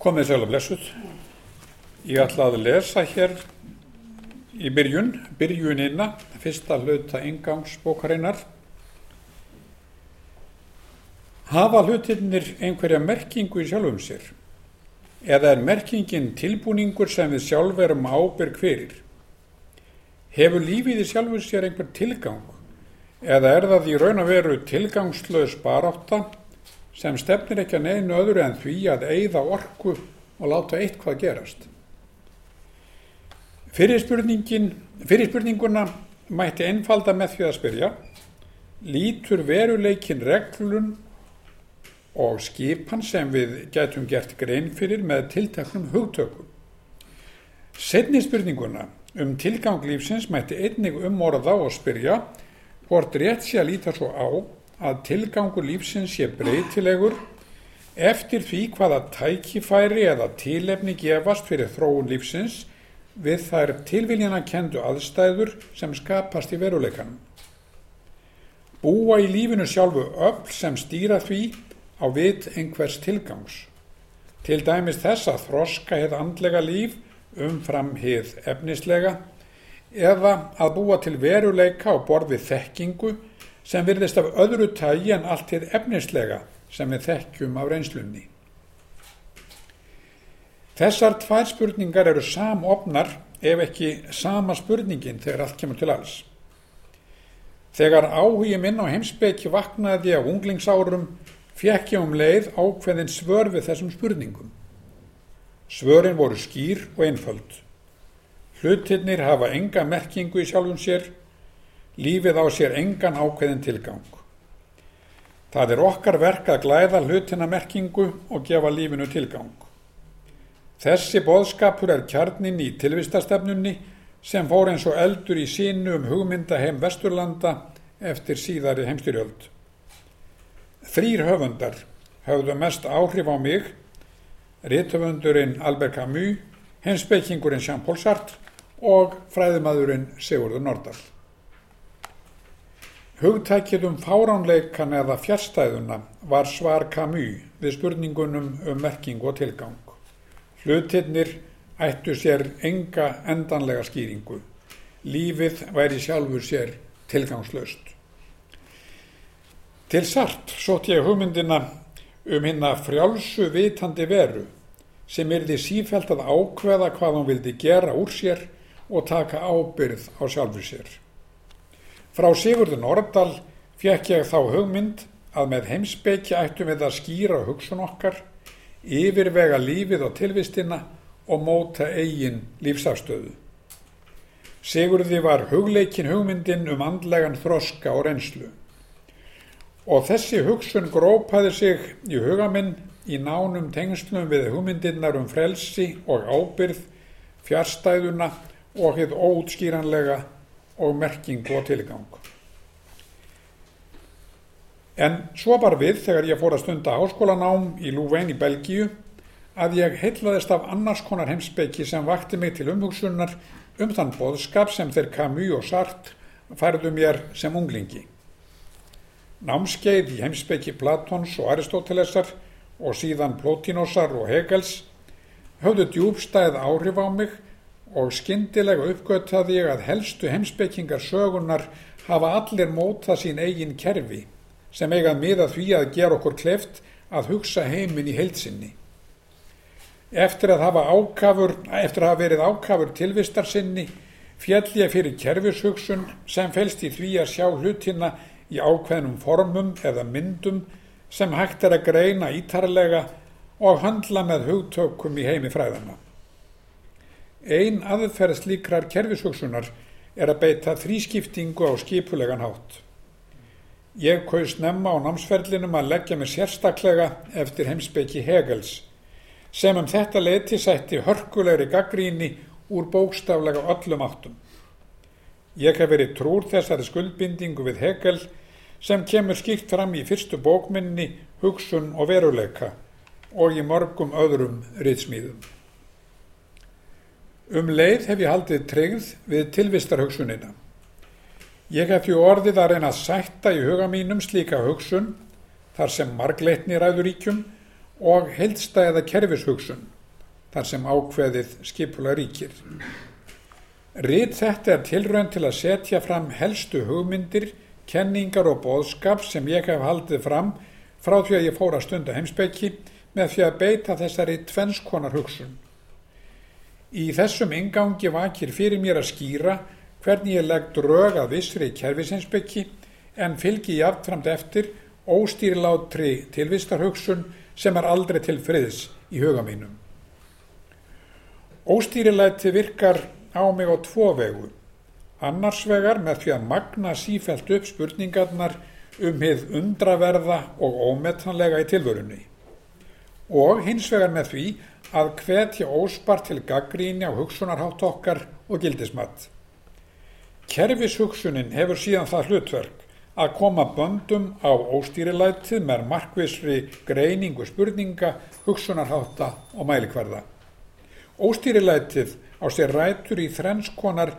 Komið og blessuð. Ég ætla að lesa hér í byrjun, byrjunina, fyrsta hluta ingangsbókarinnar. Hafa hlutinnir einhverja merkingu í sjálfum sér? Eða er merkingin tilbúningur sem við sjálf erum ábyrg fyrir? Hefur lífið í sjálfum sér einhver tilgang? Eða er það í raun og veru tilgangslös barátta sem stefnir ekki að neinu öðru en því að eigða orku og láta eitthvað gerast. Fyrir spurninguna mætti einfalda með því að spyrja, lítur veruleikin reglun og skipan sem við getum gert grein fyrir með tiltaknum hugtökum. Setni spurninguna um tilgang lífsins mætti einnig umorða og spyrja hvort rétt sé að líta svo á að tilgangur lífsins sé breytilegur eftir því hvaða tækifæri eða tilefni gefast fyrir þróun lífsins við þær tilviljana kendu aðstæður sem skapast í veruleikanum. Búa í lífinu sjálfu öll sem stýra því á vit einhvers tilgangs. Til dæmis þess að þroska heið andlega líf umfram heið efnislega eða að búa til veruleika á borð við þekkingu sem virðist af öðru tægi en allt til efnislega sem við þekkjum á reynslunni. Þessar tvær spurningar eru samofnar ef ekki sama spurningin þegar allt kemur til alls. Þegar áhugi minn á heimsbeki vaknaði á unglingsárum fekk ég um leið ákveðin svör við þessum spurningum. Svörin voru skýr og einföld. Hlutinnir hafa enga merkingu í sjálfum sér Lífið á sér engan ákveðin tilgang. Það er okkar verk að glæða hlutina merkingu og gefa lífinu tilgang. Þessi boðskapur er kjarnin í tilvistastefnunni sem fór eins og eldur í sínu um hugmynda heim Vesturlanda eftir síðari heimstyrjöld. Þrýr höfundar höfðu mest áhrif á mig, rithöfundurinn Albert Camus, henspeikingurinn Jean-Paul Sartre og fræðumadurinn Sigurður Nordal. Hugtækið um fáránleikan eða fjärstæðuna var svar Camus við spurningunum um merking og tilgang. Hlutinnir ættu sér enga endanlega skýringu. Lífið væri sjálfur sér tilgangslöst. Til sart sótt ég hugmyndina um hérna frjálsu vitandi veru sem erði sífælt að ákveða hvað hún vildi gera úr sér og taka ábyrð á sjálfur sér. Frá Sigurður Nordal fekk ég þá hugmynd að með heimsbeikja ættum við að skýra hugsun okkar, yfirvega lífið og tilvistina og móta eigin lífsafstöðu. Sigurði var hugleikin hugmyndin um andlegan þroska og reynslu. Og þessi hugsun grópaði sig í hugaminn í nánum tengslum við hugmyndirnar um frelsi og ábyrð, fjárstæðuna og hitt óutskýranlega og merkingu og tilgang. En svo bar við þegar ég fór að stunda háskólanám í Louvain í Belgíu að ég heitlaðist af annars konar heimsbyggi sem vakti mig til umhugsunar um þann boðskap sem þeir Camus og Sartre færðu mér sem unglingi. Námskeið í heimsbyggi Platons og Aristótelesar og síðan Plotinosar og Hegels höfðu djúbstæð áhrif á mig og skyndilega uppgöttaði ég að helstu heimsbyggingar sögunar hafa allir mótað sín eigin kerfi sem eigað miða því að gera okkur kleft að hugsa heiminn í heilsinni. Eftir að hafa, ákafur, eftir að hafa verið ákafur tilvistarsinni fjall ég fyrir kerfishugsun sem felst í því að sjá hlutina í ákveðnum formum eða myndum sem hægt er að greina ítarlega og handla með hugtökum í heimi fræðana. Ein aðferð slíkrar kerfishugsunar er að beita þrískiptingu á skipulegan hátt. Ég kaus nefna á námsferlinum að leggja mig sérstaklega eftir heimsbyggi Hegels sem um þetta leiti sætti hörkulegri gaggríni úr bókstaflega öllum áttum. Ég hef verið trúr þessari skuldbindingu við Hegel sem kemur skýrt fram í fyrstu bókminni, hugsun og veruleika og í mörgum öðrum ritsmíðum. Um leið hef ég haldið tryggð við tilvistarhugsunina. Ég hef því orðið að reyna að sætta í huga mínum slíka hugsun þar sem margleitni ræður ríkjum og heildstæða kerfishugsun þar sem ákveðið skipula ríkir. Rít þetta er tilrönd til að setja fram helstu hugmyndir, kenningar og bóðskap sem ég hef haldið fram frá því að ég fór að stunda heimsbyggi með því að beita þessari tvennskonar hugsun. Í þessum ingangi vakir fyrir mér að skýra hvernig ég legg drög að vissri kerfisinsbyggi en fylgi ég aftframt eftir óstýrilátri tilvistarhugsun sem er aldrei til friðs í huga mínum. Óstýrilæti virkar á mig á tvo vegu. Annars vegar með því að magna sífælt upp spurningarnar um hið undraverða og ómetanlega í tilvörunni. Og hins vegar með því að hvetja óspart til gaggríni á hugsunarhátt okkar og gildismat. Kerfishugsunin hefur síðan það hlutverk að koma böndum á óstýrilætið með markvisri greiningu spurninga, hugsunarháta og mælikverða. Óstýrilætið á sér rætur í þrennskonar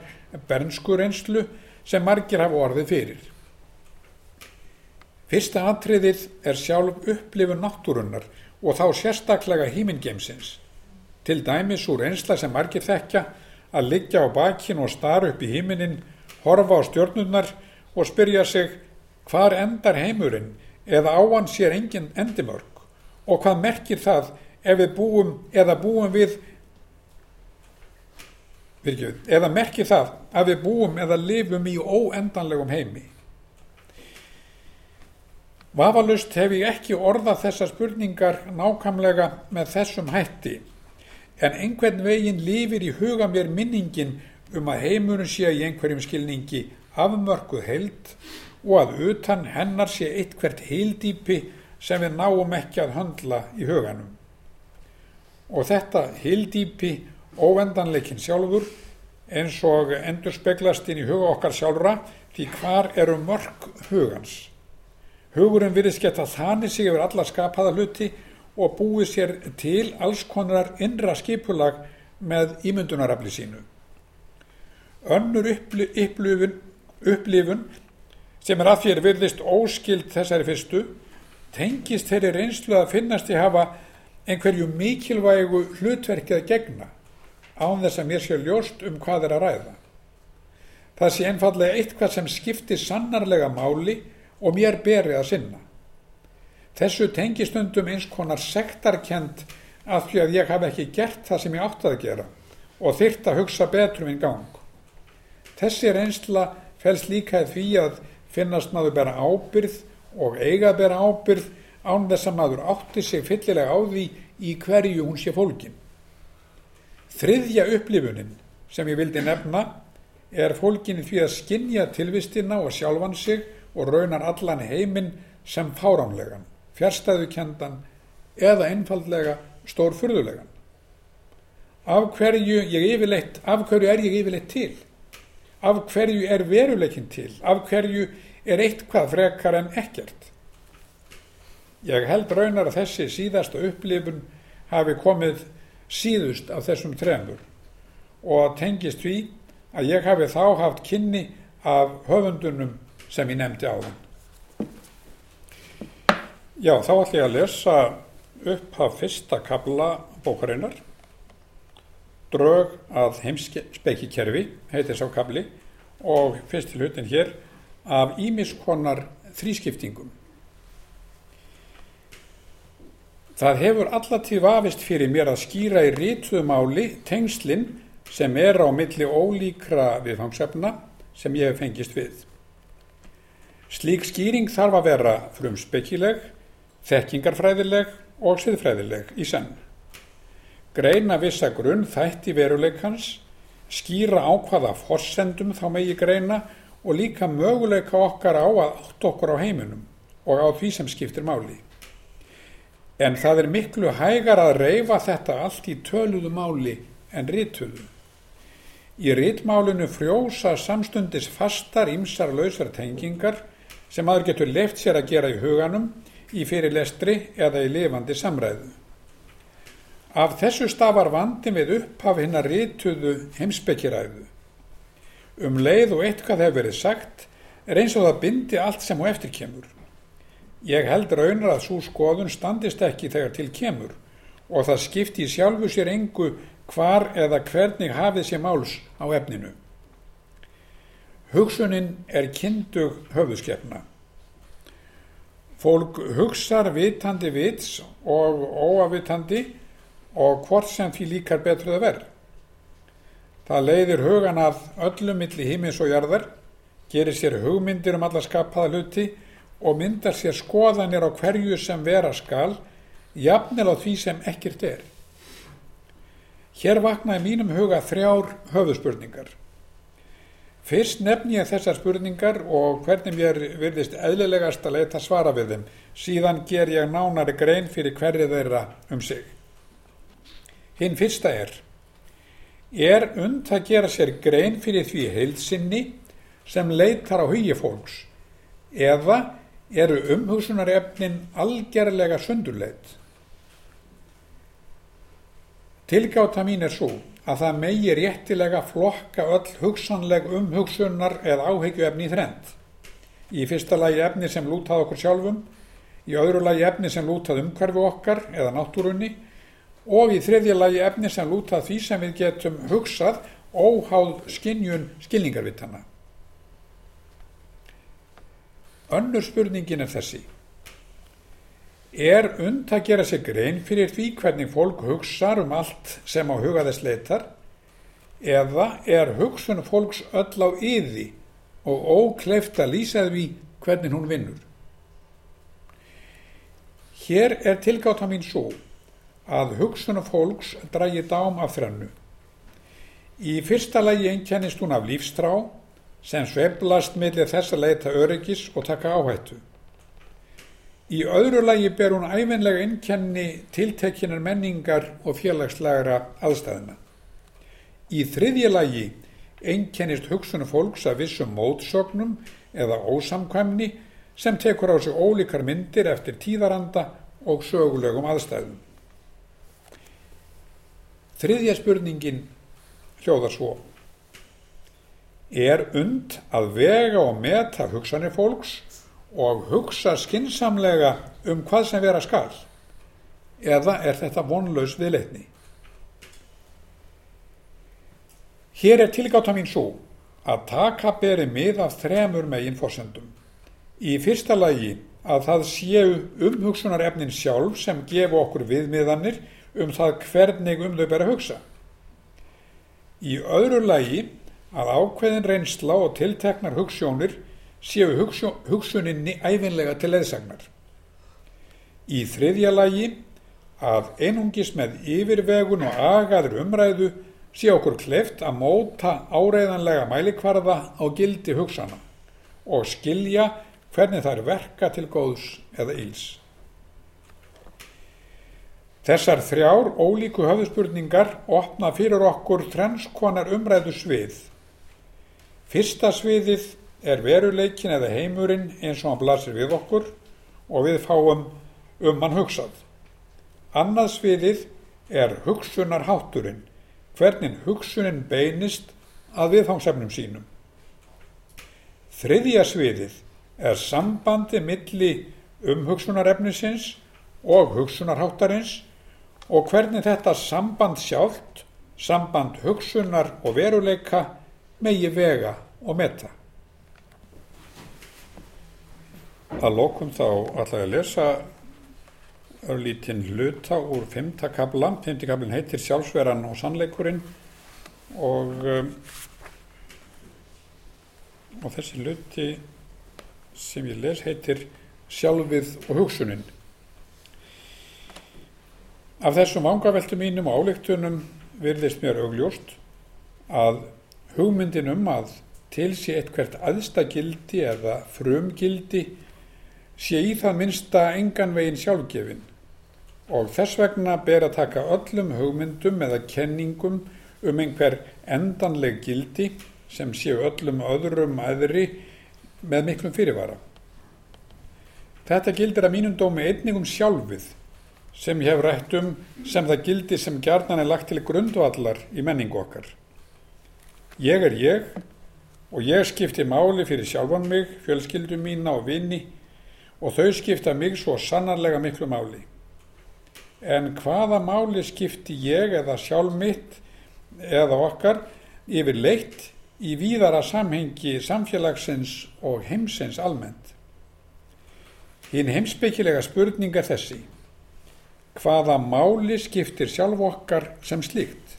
bernskureynslu sem margir hafa orðið fyrir. Fyrsta atriðið er sjálf upplifun náttúrunnar og þá sérstaklega hímingeimsins. Til dæmis úr einsla sem margir þekkja að liggja á bakinn og starra upp í híminin, horfa á stjórnunnar og spyrja sig hvar endar heimurinn eða á hann sér engin endimörk og hvað merkir það ef við búum eða búum við Virkið, eða merkir það að við búum eða lifum í óendanlegum heimi. Vafalust hef ég ekki orðað þessar spurningar nákamlega með þessum hætti, en einhvern veginn lifir í huga mér minningin um að heimurinn sé í einhverjum skilningi afmörkuð heild og að utan hennar sé eitthvert heildýpi sem við náum ekki að höndla í huganum. Og þetta heildýpi óvendanleikin sjálfur eins og endur speglast inn í huga okkar sjálfra því hvar eru mörg hugans. Hugurinn virðist geta þannig sig yfir alla skapaða hluti og búið sér til alls konar innra skipulag með ímyndunarafli sínu. Önnur upplifun, upplifun sem er að þér virðist óskild þessari fyrstu tengist þeirri reynslu að finnast í hafa einhverju mikilvægu hlutverkið gegna án þess að mér sé ljóst um hvað er að ræða. Það sé einfallega eitthvað sem skiptir sannarlega máli og mér beri að sinna. Þessu tengistundum eins konar sektarkend að því að ég hafi ekki gert það sem ég átti að gera og þyrt að hugsa betur minn gang. Þessi reynsla fels líka því að finnast maður bera ábyrð og eiga bera ábyrð án þess að maður átti sig fyllilega á því í hverju hún sé fólkin. Þriðja upplifunin sem ég vildi nefna er fólkinni því að skinja tilvistina og sjálfan sig og raunar allan heiminn sem fáránlegan, fjärstæðukendan eða einfaldlega stórfurðulegan. Af hverju, yfirleitt, af hverju er ég yfirleitt til? Af hverju er veruleikin til? Af hverju er eitthvað frekar en ekkert? Ég held raunar að þessi síðasta upplifun hafi komið síðust af þessum tremur og tengist því að ég hafi þá haft kynni af höfundunum sem ég nefndi á þann. Já, þá ætlum ég að lesa upp af fyrsta kabla bókarinnar drög að heimspekikerfi heitir sá kabli og fyrst til hlutin hér af ímiskonar þrískiptingum Það hefur allatíð vafist fyrir mér að skýra í rítuðmáli tengslinn sem er á milli ólíkra viðfangsefna sem ég hef fengist við. Slík skýring þarf að vera frum spekileg, þekkingarfræðileg og siðfræðileg í senn. Greina vissa grunn þætti veruleikans, skýra á hvaða forsendum þá megi greina og líka möguleika okkar á að átt okkur á heiminum og á því sem skiptir máli en það er miklu hægar að reyfa þetta allt í töluðu máli en rítuðu. Í rítmálinu frjósa samstundis fastar ímsar lausar tengingar sem aður getur left sér að gera í huganum, í fyrirlestri eða í lifandi samræðu. Af þessu stafar vandin við upphaf hinn að rítuðu heimspekiræðu. Um leið og eitthvað hefur verið sagt er eins og það bindi allt sem á eftir kemur. Ég held raunar að svo skoðun standist ekki þegar til kemur og það skipti sjálfu sér engu hvar eða hvernig hafið sér máls á efninu. Hugsunin er kindug höfðuskefna. Fólk hugsar vitandi vits og óavitandi og hvort sem því líkar betruð að verð. Það leiðir hugan að öllum milli hímins og jarðar, gerir sér hugmyndir um alla skapaða hluti og myndar sér skoðanir á hverju sem vera skal, jafnvel á því sem ekkert er. Hér vaknaði mínum huga þrjár höfðuspurningar. Fyrst nefn ég þessar spurningar og hvernig mér virðist eðlilegast að leita svara við þeim, síðan ger ég nánari grein fyrir hverju þeirra um sig. Hinn fyrsta er, er und að gera sér grein fyrir því heilsinni sem leitar á hugi fólks eða eru umhugsunarefnin algerlega sundurleit. Tilgáta mín er svo að það megi réttilega flokka öll hugsanleg umhugsunar eða áhyggjuefni í þrend. Í fyrsta lagi efni sem lútað okkur sjálfum, í öðru lagi efni sem lútað umhverfu okkar eða náttúrunni og í þriðja lagi efni sem lútað því sem við getum hugsað óháð skinnjun skilningarvitana. Önnur spurningin er þessi. Er und að gera sig grein fyrir því hvernig fólk hugsar um allt sem á hugaðess leitar eða er hugsun fólks öll á yði og ókleift að lýsa því hvernig hún vinnur? Hér er tilgáta mín svo að hugsun fólks drægi dám af þrennu. Í fyrsta lagi einkennist hún af lífstrá sem sveblast millir þess að leita öryggis og taka áhættu. Í öðru lagi ber hún æfinlega innkenni tiltekkinar menningar og félagslegra aðstæðina. Í þriðja lagi einkennist hugsunum fólks að vissum mótsögnum eða ósamkvæmni sem tekur á sig ólíkar myndir eftir tíðaranda og sögulegum aðstæðum. Þriðja spurningin hljóðar svo. Er und að vega og meta hugsanir fólks og hugsa skinsamlega um hvað sem vera skal? Eða er þetta vonlaus viðleitni? Hér er tilgáta mín svo að taka beri mið af þremur megin fórsendum. Í fyrsta lagi að það séu umhugsunarefnin sjálf sem gefu okkur viðmiðanir um það hvernig um þau ber að hugsa. Í öðru lagi að ákveðin reynsla og tilteknar hugssjónir séu hugsuninni æfinlega til leðsagnar. Í þriðja lagi að einungis með yfirvegun og agaður umræðu sé okkur kleift að móta áreiðanlega mælikvarða á gildi hugsana og skilja hvernig er verka til góðs eða íls. Þessar þrjár ólíku höfðspurningar opna fyrir okkur trennskonar umræðu svið Fyrsta sviðið er veruleikin eða heimurinn eins og hann blasir við okkur og við fáum um hann hugsað. Annað sviðið er hugsunarhátturinn, hvernig hugsunin beinist að viðfangsefnum sínum. Þriðja sviðið er sambandi milli umhugsunarefnisins og hugsunarháttarins og hvernig þetta samband sjálft, samband hugsunar og veruleika megi vega og meta. Að lokum þá ætla ég að lesa örlítinn hluta úr femta kabla. Femti kablin heitir Sjálfsveran og sannleikurinn og, um, og þessi hluti sem ég les heitir Sjálfið og hugsunin. Af þessum vangaveltu mínum og álíktunum virðist mér augljóst að hugmyndin um að til sé eitthvert aðstagildi eða frumgildi sé í það minsta engan veginn sjálfgefin og þess vegna ber að taka öllum hugmyndum eða kenningum um einhver endanleg gildi sem séu öllum öðrum aðri með miklum fyrirvara. Þetta gildir að mínum dómi einningum sjálfið sem ég hef rætt um sem það gildi sem gerðan er lagt til grundvallar í menningu okkar. Ég er ég og ég skipti máli fyrir sjálfan mig, fjölskyldu mína og vini og þau skipta mig svo sannarlega miklu máli. En hvaða máli skipti ég eða sjálf mitt eða okkar yfir leitt í víðara samhengi samfélagsins og heimsins almennt? Hinn heimsbyggilega spurning er þessi. Hvaða máli skiptir sjálf okkar sem slíkt?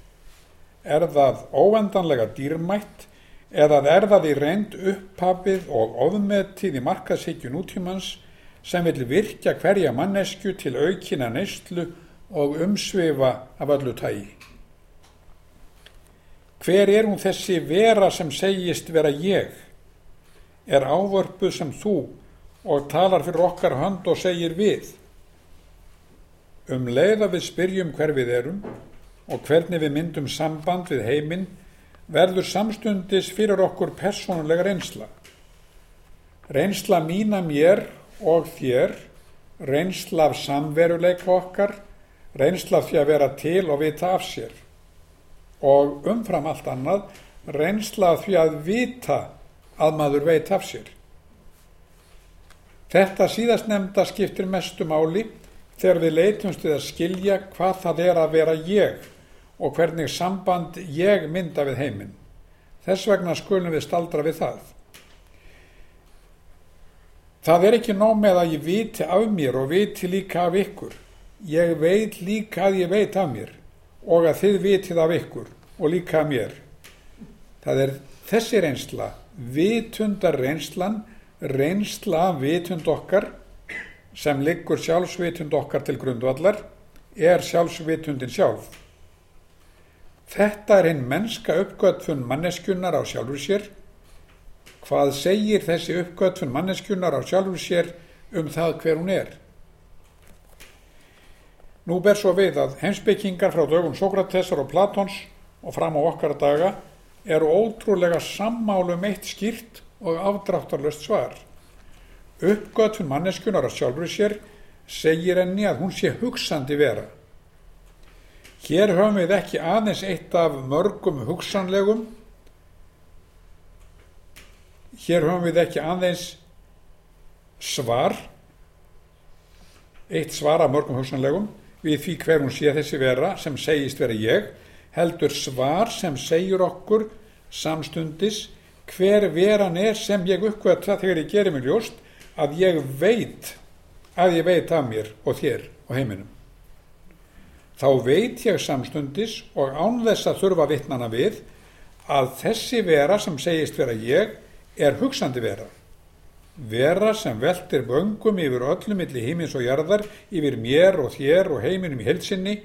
Er það óendanlega dýrmætt eða er það í reynd upphafið og ofmetið í markaðsíkju nútímans sem vil virkja hverja mannesku til aukina neyslu og umsvifa af öllu tægi? Hver er hún þessi vera sem segist vera ég? Er ávörpuð sem þú og talar fyrir okkar hönd og segir við? Um leið að við spyrjum hver við erum og hvernig við myndum samband við heiminn verður samstundis fyrir okkur personulega reynsla. Reynsla mína mér og þér, reynsla af samveruleika okkar, reynsla því að vera til og vita af sér. Og umfram allt annað, reynsla því að vita að maður veit af sér. Þetta síðast nefnda skiptir mestu máli þegar við leitumst við að skilja hvað það er að vera ég og hvernig samband ég mynda við heiminn. Þess vegna skulum við staldra við það. Það er ekki nóg með að ég viti af mér og viti líka af ykkur. Ég veit líka að ég veit af mér og að þið vitið af ykkur og líka af mér. Það er þessi reynsla, vitundar reynslan, reynsla vitund okkar sem liggur sjálfsvitund okkar til grundvallar, er sjálfsvitundin sjálf. Þetta er hinn mennska uppgötfun manneskjunar á sjálfur sér. Hvað segir þessi uppgötfun manneskjunar á sjálfur sér um það hver hún er? Nú ber svo við að heimsbyggingar frá dögum Sókratesar og Platons og fram á okkar daga eru ótrúlega sammálum eitt skýrt og afdráttarlöst svar. Uppgötfun manneskjunar á sjálfur sér segir enni að hún sé hugsandi vera. Hér höfum við ekki aðeins eitt af mörgum hugsanlegum, hér höfum við ekki aðeins svar, eitt svar af mörgum hugsanlegum við því hver hún sé þessi vera sem segist vera ég, heldur svar sem segir okkur samstundis hver veran er sem ég uppgötta þegar ég gerir mig ljóst að ég veit að ég veit af mér og þér og heiminum. Þá veit ég samstundis og án þess að þurfa vittnana við að þessi vera sem segist vera ég er hugsandi vera. Vera sem veltir vöngum yfir öllum milli hímins og jarðar, yfir mér og þér og heiminum í helsinni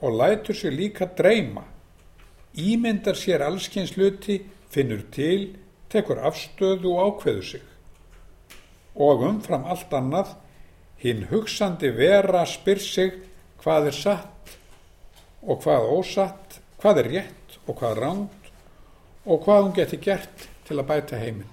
og lætur sér líka dreyma. Ímyndar sér allskins hluti, finnur til, tekur afstöðu og ákveður sig. Og umfram allt annað, hinn hugsandi vera spyr sig hvað er satt og hvað ósatt, hvað er rétt og hvað er ránt og hvað hún geti gert til að bæta heiminn.